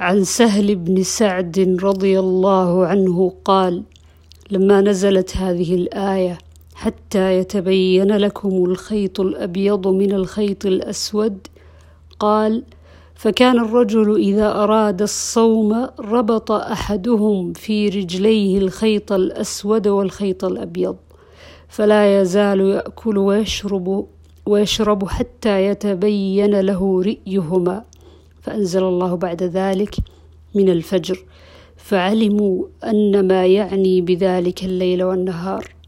عن سهل بن سعد رضي الله عنه قال لما نزلت هذه الآية حتى يتبين لكم الخيط الأبيض من الخيط الأسود قال فكان الرجل إذا أراد الصوم ربط أحدهم في رجليه الخيط الأسود والخيط الأبيض فلا يزال يأكل ويشرب ويشرب حتى يتبين له رئيهما فأنزل الله بعد ذلك من الفجر. فعلموا أن ما يعني بذلك الليل والنهار.